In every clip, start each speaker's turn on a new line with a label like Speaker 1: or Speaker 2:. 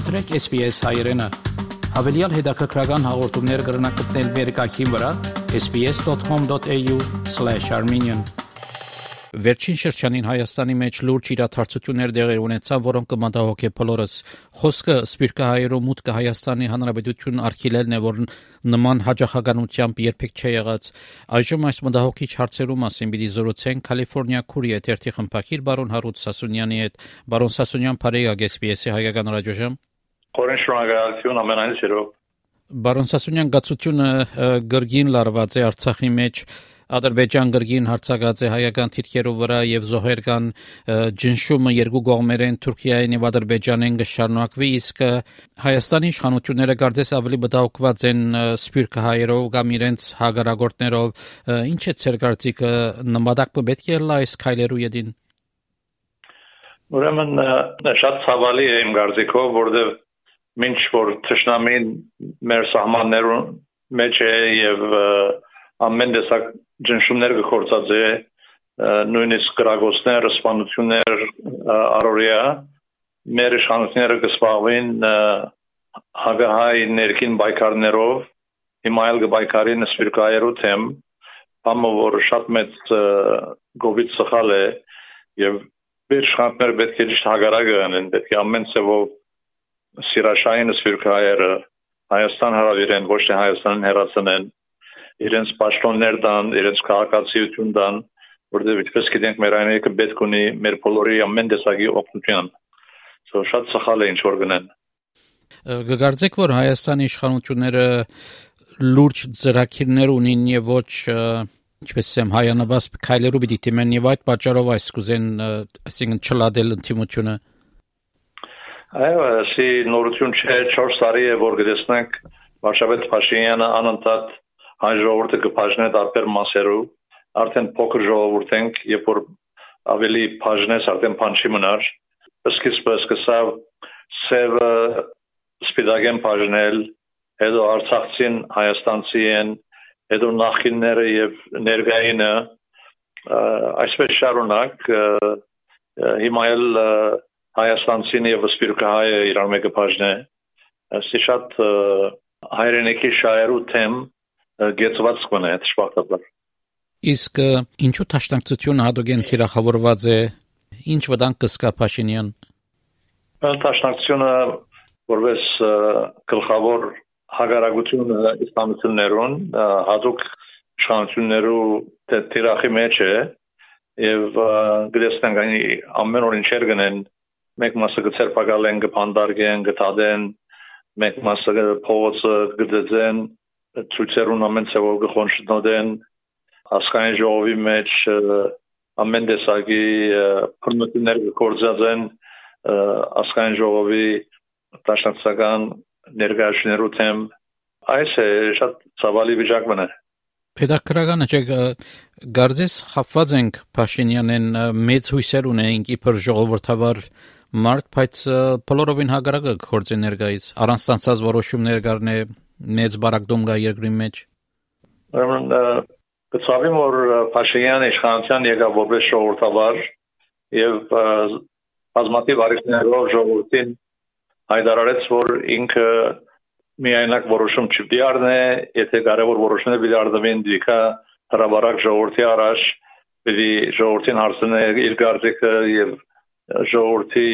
Speaker 1: մտրեք SPS հայերեն։ Հավելյալ հետաքրքրական հաղորդումներ կգրնակցնել վերկայքին վրա sps.com.au/armenian Վերջին շրջանին Հայաստանի մեջ լուրջ իրադարձություններ տեղի ունեցան, որոնք կմտահոգե բոլորս։ Խոսքը Սպիրկահայերու մուտքը Հայաստանի Հանրապետություն արխիվելն է, որ նման հաջողականությամբ երբեք չի եղած։ Այժմ այս մտահոգիչ հարցերու մասին պիտի զրուցենք Կալիֆոռնիա քուրի եթերթի խմբակիր բարոն Հարութ Սասունյանի հետ։ Բարոն Սասունյան, բարեկա GPS-ի հայկական ռադիոժամ։
Speaker 2: Խորին շնորհակալություն ամենայն սիրով։
Speaker 1: Բարոն Սասունյան, գացությունը գրգին լարված է Արցախի մեջ Ադրբեջան գրգին հարցակած է հայական թիրքերով վրա եւ զոհեր կան ջնշումը երկու կողմերեն Թուրքիային եւ Ադրբեջանեն կշարունակվի իսկ Հայաստանի իշխանությունները կարծես ավելի բդաուկված են սպիրկը հայերով կամ իրենց հագարագործներով ինչ է ցեր կարծիքը նպատակ պետք է լա այս քայլերու յետին
Speaker 2: Ուրեմն շատ ցավալի է իմ կարծիքով որովհետեւ ինչ որ ճշնամին մեր սահմաններուն մեջ է եւ ամեն տեսակ ջնշումներ կխորցածե նույնիսկ գրագոստներ, սպանություններ առօրյա մեր իշխանությունները կսպաղվին հագահայ ներքին բայկարներով հիմա այլ կբայկարին սպիրկայերու թեմ բամը որ շատ մեծ գովից սխալ է եւ իշխանությունները պետք է ճիշտ հագարակը անեն պետք է ամեն ծավով սիրաշային սպիրկայերը Հայաստան հարավիրեն ոչ թե Հայաստանին հերացնեն իրենց պաշտոններ դան, իրենց քաղաքացիություն դան, որտեղ ինչպես գիտենք մեր այնեկը պետք ունի մեր բոլորի ամեն տեսակի օգնություն։ So շատ սխալ է ինչ որ գնեն։
Speaker 1: Գկարձեք որ Հայաստանի իշխանությունները լուրջ ծրագիրներ ունին եւ ոչ ինչպես ասեմ հայանաբաս քայլերով պիտի դիմեն եւ այդ պատճառով այս կուզեն այսինքն չլադել ընդդիմությունը
Speaker 2: Այո, ասի նորություն չէ 4 տարի է որ գտեսնենք Վարշավետ Փաշինյանը անընդհատ հայ ժողովուրդը կբաժնե տարբեր մասերով արդեն փոքր ժողովուրդ ենք երբ որ ավելի բաժնես արդեն փանչի մնար սկիզբը սկսավ սևը սպիտակեն բաժնել հետո արցախցին հայաստանցի են հետո նախինները եւ ներգայինը այսպես շարունակ հիմա էլ հայաստանցին եւ սպիրկահայը իրար մեկը բաժնե ասի շատ հայրենիքի շահերու թեմ գեցված կոնե շփախտաբար
Speaker 1: իսկ ինչու տաշնակցությունը հադոգեն թիրախավորված է ինչ վտանգ կսկա Փաշինյան
Speaker 2: տաշնակցությունը որպես գլխավոր հագարագությունը իսլամություններուն հadouk շանություններու թիրախի մեջ է եւ այն ամեն օր ինչեր գնեն մեկ մասը գծերպակալ են գփանդարգեն գտադեն մեկ մասը փողոցը գդեցեն ցույցերուն ամեն ցավով գխոնշտնոդեն հասկային ժողովի մեջ ամեն տեսակի փռնություններ գործածեն հասկային ժողովի տաշնացական ներկայացներու թեմ այս է շատ ցավալի վիճակ մնա
Speaker 1: Պետակրականը չէ գարձես խափված ենք Փաշինյանեն մեծ հույսեր ունենք իբր ժողովրդավար մարդ, բայց բոլորովին հագարակը կորցի ներկայից առանց ցանցած որոշումներ կառնե մեծ բարակդոմ գա երկրի մեջ
Speaker 2: ուրեմն կցավիմ որ Փաշինյանը իշխանության եկավ որպես ժողովրդավար եւ բազմաթիվ արիքներով ժողովրդին հայտարարեց որ ինքը միայնակ որոշում չպիտի առնե, եթե կարևոր որոշումներ պիտի առնվեն դիքա հրաբարակ ժողովրդի առաջ, պիտի ժողովրդին հարցնե իր գարձիկը եւ ժողովրդի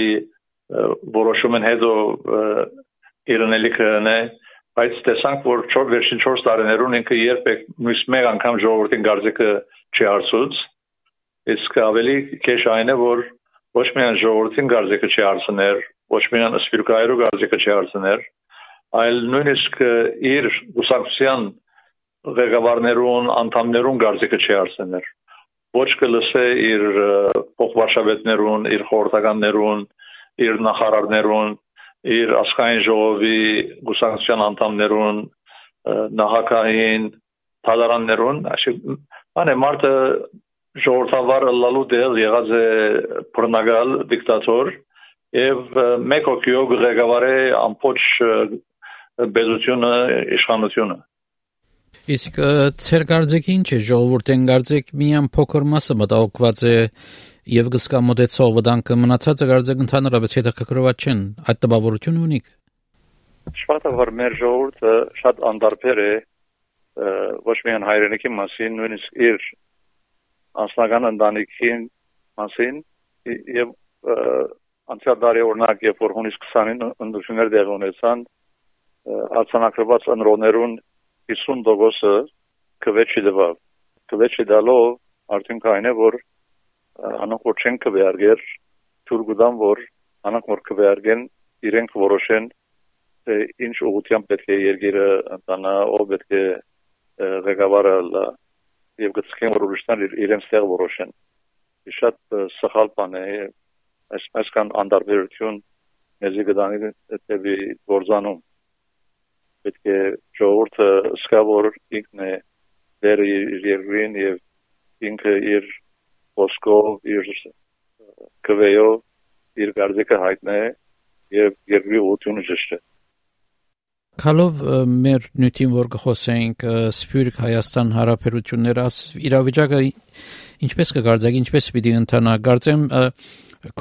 Speaker 2: որոշումն հետո իրնելիքը նե բայց տեսանք որ չոր վերջին 4 տարիներուն ինքը երբեք նույնս մեկ անգամ ժողովրդին գարձիկը չի արծուց իսկ ավելի քեշ այն է որ ոչ միայն ժողովրդին գարձիկը չի արծներ ոչ միայն սպիրկայրու գարձիկը չի արծներ այլ նույնիսկ իր ուսակցության ղեկավարներուն անդամներուն գարձիկը չի արծներ ոչ կլսե իր փոխվարշավետներուն իր խորհրդականներուն իր նախարարներուն իր աշխային ժողովի գուսակցության անդամներուն նահակային թալարաններուն անը մարտը ժողովրդավարը լալու դել եղած է բռնագալ դիկտատոր եւ մեկ օկյո ղեկավարի ամբողջ բեզությունը իշխանությունը
Speaker 1: Իսկ ցեր գարձեք ինչ է ժողովուրդեն գարձեք միան փոքր մասը մտահոգված է եւ գսկա մոդեցող վտանգը մնացածը գարձեք ընդհանրապես հետաքրքրված չեն այդ տպավորությունը ունիք
Speaker 2: շփաթավոր մեր ժողովուրդը շատ անդարբեր է ոչ միայն հայրենիքի մասին, նույնիսկ իր անձնական ընտանիքին մասին եւ անցյալ տարի օրինակ երբ որ հունիս 20-ին ընդդիմություններ դեղ ունեցան արձանագրված ընրոներուն 50%-ը քվեչի դվավ քվեչի դալով արդյունքը այն է որ անոնք որ չեն քվեարկեր թուրգուդան որ անոնք որ քվեարկեն իրենք որոշեն թե ինչ ուղղությամբ պետք է երկիրը ընտանա ով պետք է ղեկավարը լա եւ գցքեն որ ուրիշներ իրենց տեղ որոշեն շատ սխալ բան է այս այսքան անդարբերություն մեզի գտանի դեպի գործանում պետք է ժողովուրդը սկա որ ինքն է դեր իր երկրին եւ ինքը իր ոսկով իր կվեյով իր գարձիկը հայտնե եւ երկրի ուտյունը ճշտը
Speaker 1: Քալով մեր նյութին որ գխոսենք Սփյուռք Հայաստան հարաբերությունները իրավիճակը ինչպես կգարձակի ինչպես պիտի ընթանա գարձեմ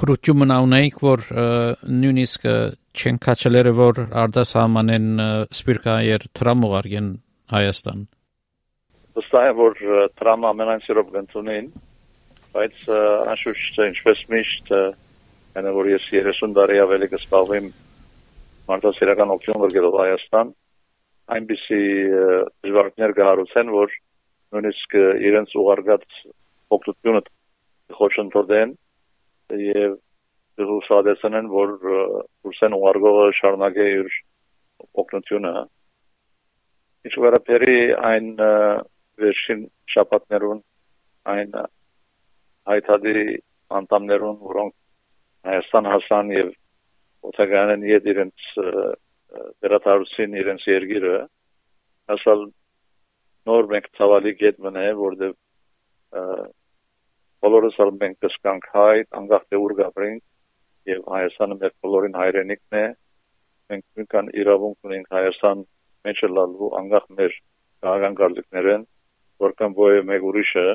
Speaker 1: քրուտյումն ունեիք որ նույնիսկ չեն քաչելերը որ արտասահմանեն Սփյուռքայեր տրամուղարգեն Հայաստան
Speaker 2: վստահ եմ որ տրամը ամենանցիրով գտնունին բայց անշուշտ ինչպես միշտ այնը որ ես 30 տարի ավելի կսպասեմ մարդասիրական օգնություն վրգելով Հայաստան այնպիսի դժվարություններ կհարուցեն, որ նույնիսկ իրենց ուղարկած օգնությունը խոչընդոտեն եւ դժուսադեսնեն, որ ուսեն ուղարկողը շարունակե իր օգնությունը ինչ վերաբերի այն վերջին շաբաթներուն այն հայտարարի անդամներուն, որոնք Հայաստան հասան եւ օտագանեն իդ իրենց դերատարուսին իրենց երգիրը ասալ նոր մենք ցավալի գետ մնա որտեղ բոլորս ալ մենք կսկանք հայ անկախ թե ուր գաբրենք եւ Հայաստանը մեր բոլորին հայրենիքն է մենք նույնքան իրավունք ունենք Հայաստան մեջ լալու անկախ մեր քաղաքական գարզիկներեն որքան ոյե մեկ ուրիշը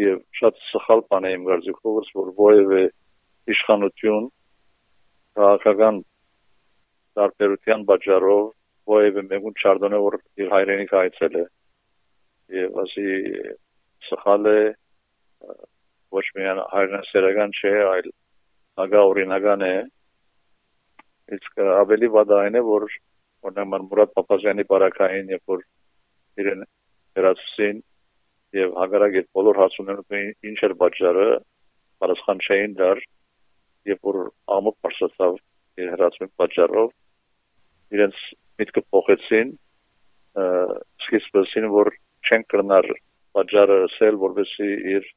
Speaker 2: եւ շատ սխալ բան է իմ գարզիկովս որ ոյե իշխանություն քաղաքական տարբերության պատճառով ովևէ մեկուն չարդոնը որ իր հայրենիք այցել է եւ ասի սխալ է ոչ միայն հայրենասերական չէ այլ ագա օրինական է իսկ ավելի վադային է որ օրինակ Մուրադ Պապազյանի բարակային երբ որ իրեն հերացուցին եւ հագարակ այդ բոլոր հարցումները ինչ էր պատճառը պատասխան չէին դար երբ որ ամոթ բարձրացավ իր հրացմի պատճառով իրենց միտքը փոխեցին սկիզբին որ չեն կրնար պատճառը սել որովհետեւ իր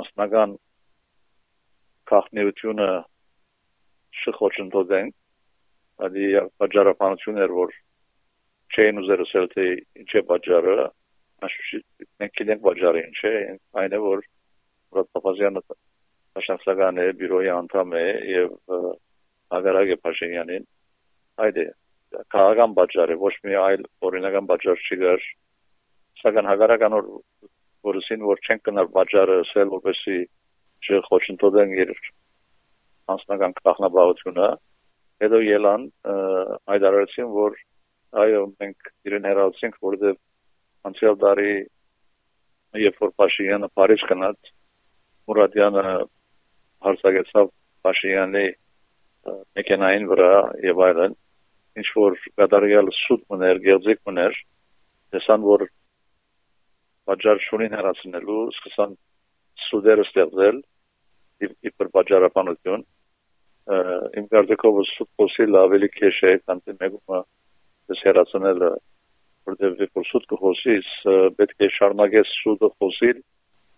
Speaker 2: անձնական քաղաքնեությունը շխոչընդոտեն ադի պատճառաբանություն էր որ չեն ուզեր ասել թե ինչ է պատճառը աշխուժի մենք գիտենք պատճառը ինչ է այն է որ Ռոդ Պապազյանը Աշխատական է, բյուրոյի անդամ է եւ Ագարագ Փաշինյանին այդ է քաղաքական պատճառ է ոչ մի այլ օրինական պատճառ չի գար սակայն հագարական որ որսին որ չեն կնար պատճառը ասել որպեսի չխոչընդոտեն իր անձնական քաղաքնաբավությունը հետո ելան հայտարարեցին որ այո մենք իրեն հերացինք որովհետեւ անցյալ տարի երբ որ Փաշինյանը Փարիզ գնաց Մուրադյանը հարցակեցավ Փաշինյանի մեքենային վրա եւ այլն ինչ որ կատարյալ սուտ մներ, գեղձիկ մներ, տեսան որ բաժար շունին հրացնելու, սկսան սուդերը ստեղծել իբր բաժարապանություն իմ կարծիքով սուտ խոսիլ ավելի քեշ է, քան թե մեկումը դες հրացնելը որտեղ որ սուտ կխոսիս պետք է շարունակես սուտը խոսիլ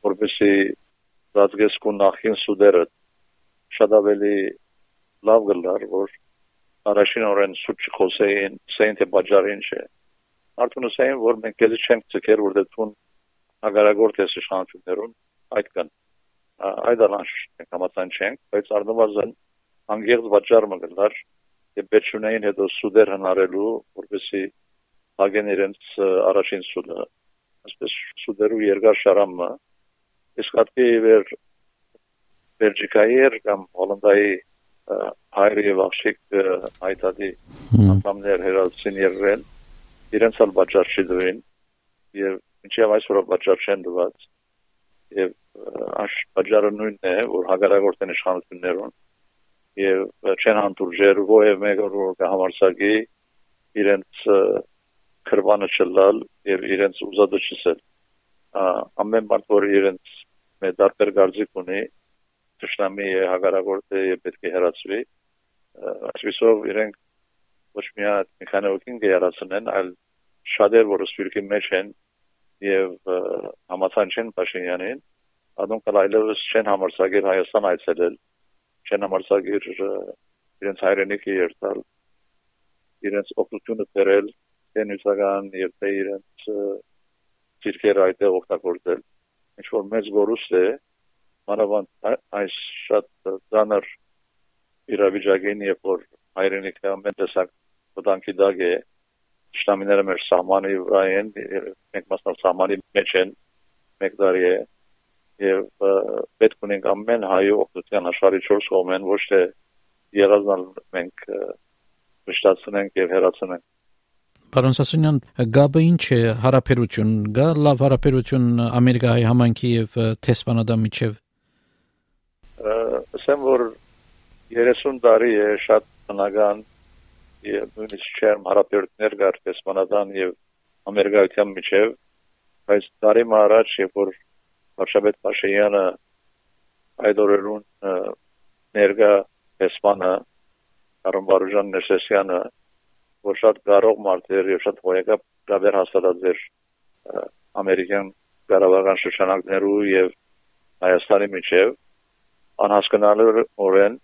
Speaker 2: որովհետեւ ծածկեսկու նախին սուդերը շատ ավելի լավ գլար որ առաջին օրեն սուտ չխոսեին սեին թե բաժարին չէ արդյունը սեին որ մենք քեզ չենք ցկեր որ դեպքում ագարագորտ է իշխանություններուն այդ կան այդ առանց մենք համացան չենք բայց արդյունավազն անգերձ բաժար մգլար եւ բեչունային հետո սուդեր հնարելու որպեսի հագեն իրենց առաջին սուդը այսպես սուդերու երկար շարամը իսկ հատկի վեր Բելգիկայի կամ Հոլանդայի հայր եւ աղջիկ հայտարարի անդամներ հերացին երրել իրենց ալ բաժար չդվին եւ ինչեւ այսօր բաժար չեն դված եւ աշ բաժարը նույնն է որ հագարագործեն իշխանություններուն եւ չեն հանդուրժեր ովև մեկը որ կհամարսակի իրենց քրվանը չլալ եւ իրենց ուզածը չսել ամեն մարդ որ իրենց մեդարբեր գարձիկ ունի ճշտամի է եւ պետք է հեռացվի այսպեսով իրենք ոչ միայն մեխանիկին գերացնեն այլ շատեր որ սպիրկի մեջ են եւ համացանչեն Փաշինյանին adon կլայլևս չեն համարսագիր Հայաստան այցելել չեն համարսագիր իրենց հայրենիքը երթալ իրենց օգնությունը բերել տենուսական եւ թե իրենց ցիրկերը այդտեղ օգտագործել ինչ որ մեծ գորուստ է մանավանդ այս շատ ծանր իրավիճակին երբ որ հայրենիքը ամեն տեսակ վտանգի դակ է շտամիները մեր սահմանի վրա են մենք մասնավոր սահմանի մեջ են մեկ տարի է եւ պետք ունենք ամեն հայ օգնության աշխարհի 4 կողմեն ոչ թե երազնալ մենք վշտացնենք եւ հերացնենք
Speaker 1: Պարոն Սասունյան, գաբը ինչ է հարաբերություն, գա լավ հարաբերություն Ամերիկայի համանքի եւ Թեսպանադա միջև։
Speaker 2: Ասեմ որ 30 տարի է շատ բնական եւ նույնիսկ չեմ հարաբերություններ կար Թեսպանադան եւ Ամերիկայության միջև, բայց տարի առաջ երբ որ Վարշավետ Փաշինյանը այդ օրերուն ներգա Թեսպանը Արոն Բարուժան Ներսեսյանը որ շատ կարող մարդեր եւ շատ հոյակապ գաբեր հաստատած էր ամերիկյան կառավարական շրջանակներու եւ Հայաստանի միջև անհասկանալորեն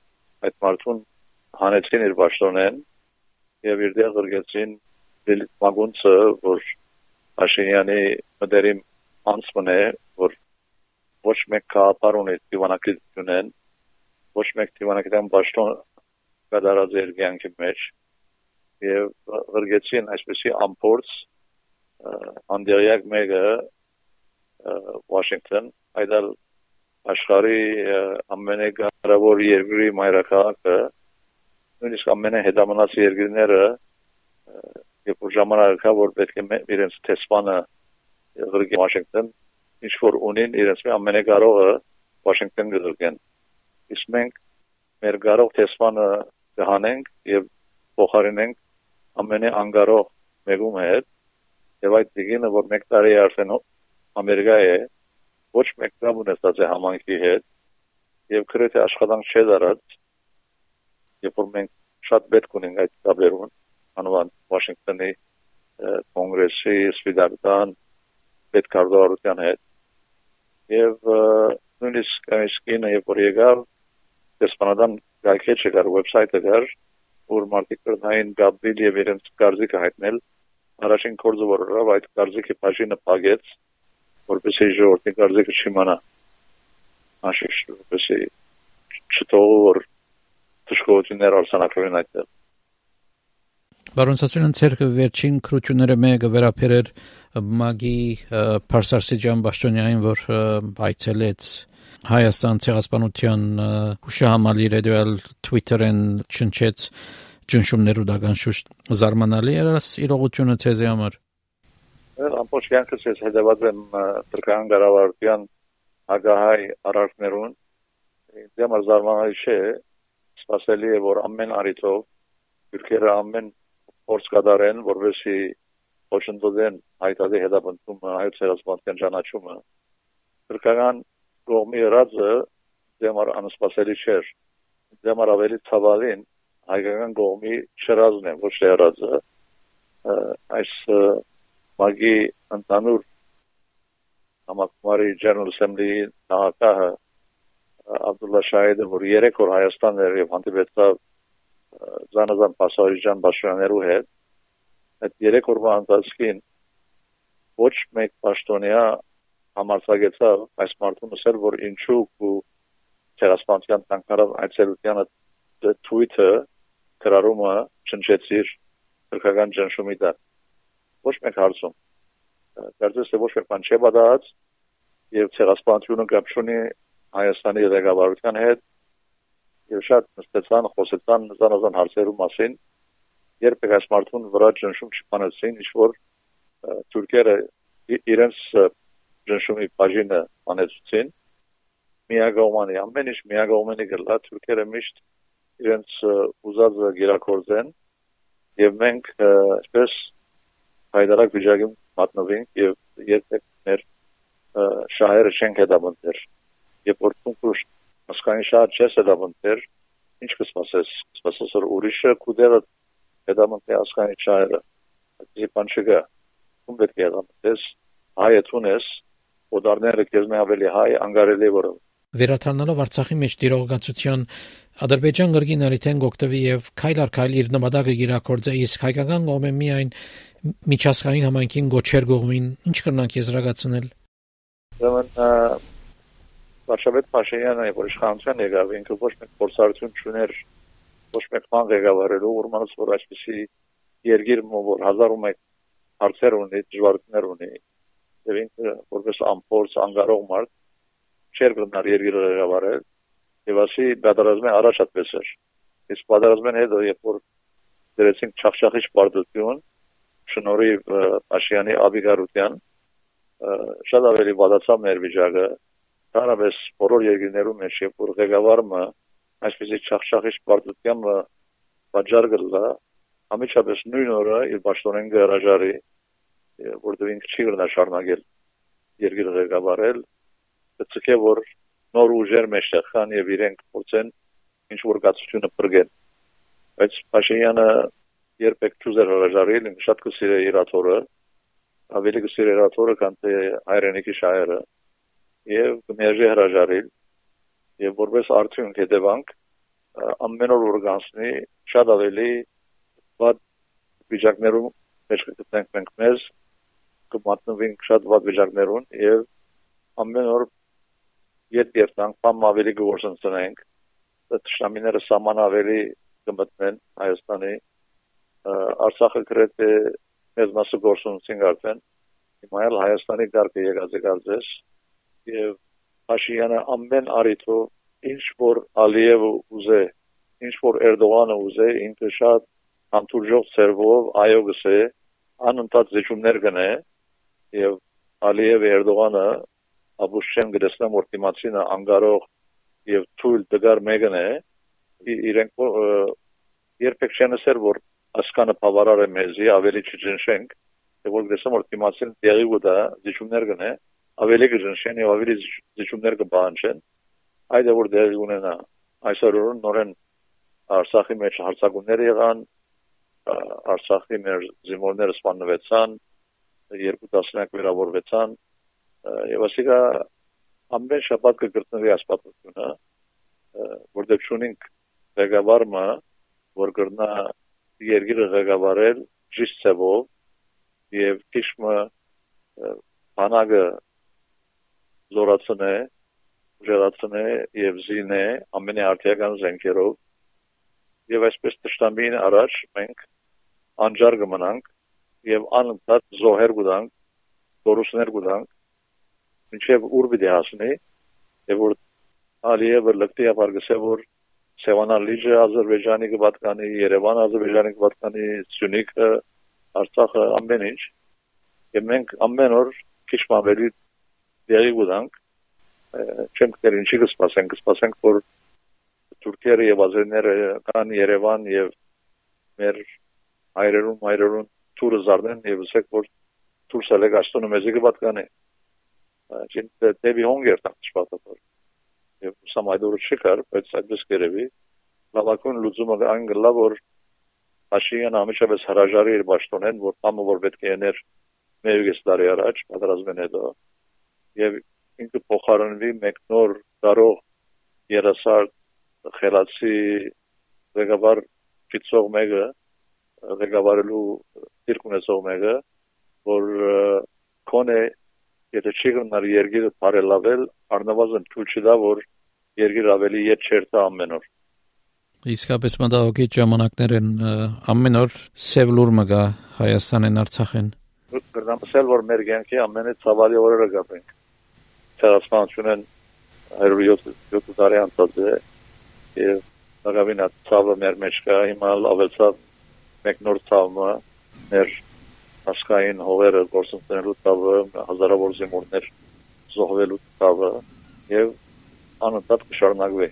Speaker 2: այդ մարդուն հանեցին իր ճաշտոնեն եւ իր դեղ գրգեցին մագունցը որ Փաշինյանի մդերիմ անցմն է որ ոչ մեկ կապար ունի դիվանագիտությունեն ոչ մեկ դիվանագիտան ճաշտոն կդարած իր կյանքի մեջ եւ վրգեցին այսպեսի ամփորձ անդերյակ մեկը Վաշինգտոն այդալ աշխարհի ամենագարավոր երկրի մայրաքաղաքը նույնիսկ ամենահետամնաց երկրները երբ որ ժամանակա որ պետք է իրենց տեսփանը գրգի Վաշինգտոն ինչ որ ունին իրենց ամենագարողը Վաշինգտոն գրգեն իսկ մենք մեր գարող տեսփանը կհանենք եւ փոխարինենք ամենի անգարող մեկում հետ եւ այդ դիգինը որ մեկ տարի արդեն ամերիկա է ոչ մեկ կապ ունեցած է համանքի հետ եւ քրեթե աշխատանք չէ դարած երբ որ մենք շատ պետք ունենք այդ կապերուն անվան Վաշինգտոնի կոնգրեսի սպիտակտան պետքարտորության հետ եւ նույնիսկ այս կինը երբ որ եկավ դեսպանադան գալքեչ եկար վեբսայթը գար որ մարդիկ կրնային գաբրիլ եւ իրենց կարծիքը հայտնել առաջին կորձը որ ռավ այդ կարծիքի բաժինը փագեց որպեսզի ժողովրդի կարծիքը չիմանա աշիշ որպեսզի չթողու որ դժգոհություններ արսանակվեն այդտեղ
Speaker 1: Բարոն Սասունյան ցերկը վերջին քրությունները մեկը վերապերեր մագի Փարսարսիջան Բաշտոնյանին որ այցելեց Հայաստան ցեղասպանության հուշահամալիր էդուալ Twitter-ին չնչեց ճնշումներու դական շուտ զարմանալի էր իրողությունը ցեզի համար
Speaker 2: ամբողջ կյանքս ես հետևած եմ Թուրքական գարավարության հագահայ արարքներուն դեմ զարմանալի չէ սпасելի է որ ամեն արիթով յուրքերը ամեն փորձ կատարեն որովհետեւ ոչնտոդեն հայտարարի հետապնդումը հայոց հերոսպանության ճանաչումը թուրքական կողմի ռազը դեմար անսպասելի չէր դեմար ավելի ցավալին հայկական կողմի չրազն է ոչ թե ռազը այս մագի ընդանուր համակարգի General Assembly-ի նախագահը Աբդուլլա Շահեդը որ երեք օր Հայաստան էր եւ հանդիպեցավ զանազան պասաժիրան բաշխաներու հետ այդ երեք օրվա ընթացքին ոչ մեկ պաշտոնյա համարձակեցավ այս մարդուն ասել, որ ինչու ու ցերասպանցիան տանկարով այցելությանը Twitter գրառումը չնչեցիր քրկական ճնշումի դա ոչ մեկ հարցում դարձած թե ոչ մեկ բան չի բադած եւ ցերասպանցիոնը կապ չունի Հայաստանի ղեկավարության հետ եւ շատ նստեցան խոսեցան զանազան հարցերու մասին երբեք այս մարդուն վրա ճնշում չփանեցին ինչ որ թուրքերը իրենց ճնշումի բաժինը անեցուցին միագողմանի ամեն ինչ միագողմանի գլա թուրքերը միշտ իրենց ուզածը գերակորձեն եւ մենք այսպես հայդարակ վիճակի մատնվենք եւ երբեք մեր շահերը չենք հետապնդեր երբ որ դու ասկանի շահ չես հետապնդեր ինչ կսպասես կսպասես որ ուրիշը կուդերը հետապնդի ասկանի շահերը դի բան չկա ում պետք է հետապնդես հայեցունես օդարները քեզ մե ավելի հայ անգարելի որը
Speaker 1: Վերաթարնալով Արցախի մեջ դիրողացության Ադրբեջան գրգին արիթեն գոկտվի եւ քայլ առ քայլ իր նպատակը գիրակորձե իսկ հայկական կողմը միայն միջազգային համայնքին գոչեր գողմին ինչ կրնանք եզրակացնել
Speaker 2: Ուրեմն վարշավետ Փաշինյանը, որ իշխանության եկավ, ինքը ոչ մեկ փորձառություն չուներ ոչ մեկ բան ղեկավարելու, ուրմանս որ այսպեսի երկիր որ 1001 հարցեր ունի, դժվարություններ ունի, եւ ինքը որպես ամփորձ անգարող մարդ չեր գտնար երկիրը ղեկավարել, եւ ասի դատարանազմի առաջ այդպես էր։ Իսկ պատերազմեն հետո երբ որ դրեցինք չախչախիչ պարտություն, շնորհիվ Աշյանի Աբիգարուտյան շատ ավելի բացացավ մեր վիճակը հարաբես բոլոր երկրներում մեջ երբ որ ղեկավարը այսպեսի չախշախիչ պարտությունը բաժար գլա ամիջապես նույն օրը իր պաշտոնեն գարաժարի որտեղ ինքը չի գնա շարունակել երկիրը ղեկավարել կծկե որ նոր ուժեր մեջտեղ կան եւ իրենք փորձեն ինչ որ գացությունը բրգեն բայց Փաշինյանը երբեք ճուզեր հրաժարել շատ կսիրե իր աթորը ավելի կսիրե իր աթորը քան թե հայրենիքի շահերը եւ կմերժի հրաժարել եւ որպես արդյունք հետևանք ամեն օր օրգանսնի շատ ավելի բադ վիճակներում մեջ կգտնենք մենք մեզ կմատնվենք շատ վատ վիճակներուն եւ ամեն օր երբ երբ անգամ ավելի գործընծնենք տշնամիները սաման ավելի կմտնեն Հայաստանի Արցախը գրեթե մեծ մասը գործունեցին արդեն հիմա էլ Հայաստանի դարբը եկած է կարծես եւ Փաշինյանը ամեն արիթով ինչ որ Ալիևը ուզե ինչ որ Էրդողանը ուզե ինքը շատ համտուրժող ծերվով այո գսե անընդհատ զիջումներ գնե եւ Ալիև Էրդողանը Աբուշեն գրեսնեմ որ դիմացինը անգարող եւ թույլ դգար մեկն է իրենք երբեք չեն ասել որ ասկանը բավարար է մեզի ավելի չջնշենք եւ որ գրեսեմ որ դիմացին տեղի ուտա զիջումներ գնե ավելի կջնշեն եւ ավելի զիջումներ կբանջեն այդ որ դեղի ունենա այսօր նորեն Արցախի մեջ հարցակումներ եղան Արցախի մեր զինվորները սպանվեցան երկու տասնյակ վերավորվեցան եւ ասիկա ամեն շաբաթ կգտնվի ասպատությունը որտեղ շունինք ղեկավարը որ կրնա երկիրը ղեկավարել ճիշտ ծավով եւ քիշմը բանակը զորացնե ուժեղացնե եւ զինե ամենաարդիական զենքերով եւ այսպես տշտամին առաջ մենք անջար կմնանք եւ անընդհատ զոհեր գուտանք դորուսներ գուտանք մինչև ուր պիտի հասնի եւ որ Ալիևը լկտի ապարգսե որ Սևանան լիճը Ադրբեջանի կպատկանի, Երևան Ադրբեջանի կպատկանի, Սյունիքը, Արցախը ամեն ինչ։ Եվ մենք ամեն օր քիչ ավելի դերի գուտանք չենք դեր ինչի կսպասենք, կսպասենք որ Թուրքիա եւ Ադրբեջանը կան Երևան եւ մեր հայրերուն, հայրերուն թուրը զարդեն եւ ասեք որ թուրսը լեգաստոնը մեզի կպատկանի դեպի հոնգեր տանցպատոր եւ սամայդորը չկար բայց այդպես կերևի լավակուն լուծումը այն գլա որ Աշիան ամիջապես հրաժարի իր ճշտոնեն որ ամը որ պետք է ներ մերգես տարի առաջ պատրաստվեն հետո եւ ինքը փոխարինվի մեկ նոր դարող երասար խելացի ղեկավար գծող մեկը ղեկավարելու դիրք ունեցող մեկը որ կոնե եթե չի գնար երգիրը բարելավել, առնվազն թույլ չտա, որ երգիր ավելի ետ չերտա ամեն օր։
Speaker 1: Իսկապես մտահոգիչ ժամանակներ են ամեն օր սև լուր մգա Հայաստանեն Արցախեն։
Speaker 2: Գրնամսել որ մեր ցանկի ամենը ցավալի օրերը գտնենք։ Ցերասմանությունն 107 տարի անցած է եւ այդ ցավը մեր մեջ կա հիմա ավելցավ մեկ նոր ցավը մեր ասկային հողերը գործընկերելու ցավը հազարավոր զինվորներ զոհվելու ցավը եւ անընդհատ կշարունակվի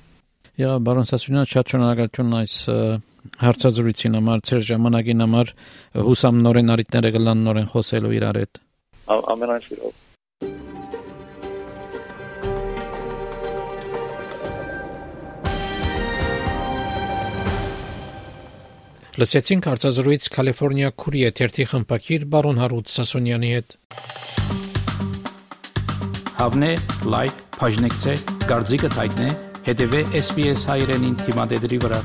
Speaker 1: Յա բարոն Սասունյան շատ շնորհակալություն այս հարցազրույցին համար, ծեր ժամանակին համար հուսամ նորեն արիտները գլան նորեն խոսելու իրար հետ։
Speaker 2: Ամենայն սիրով։
Speaker 1: Լսեցինք հարցազրույց Կալիֆոռնիա քուրի եթերթի խմբակիր բարոն Հարութ Սասունյանի հետ։ Հավնե, լայք, բաժնեկցե, դարձիկը թայտնե, հետեւե SPS հայրենին թիմադեդի վրա։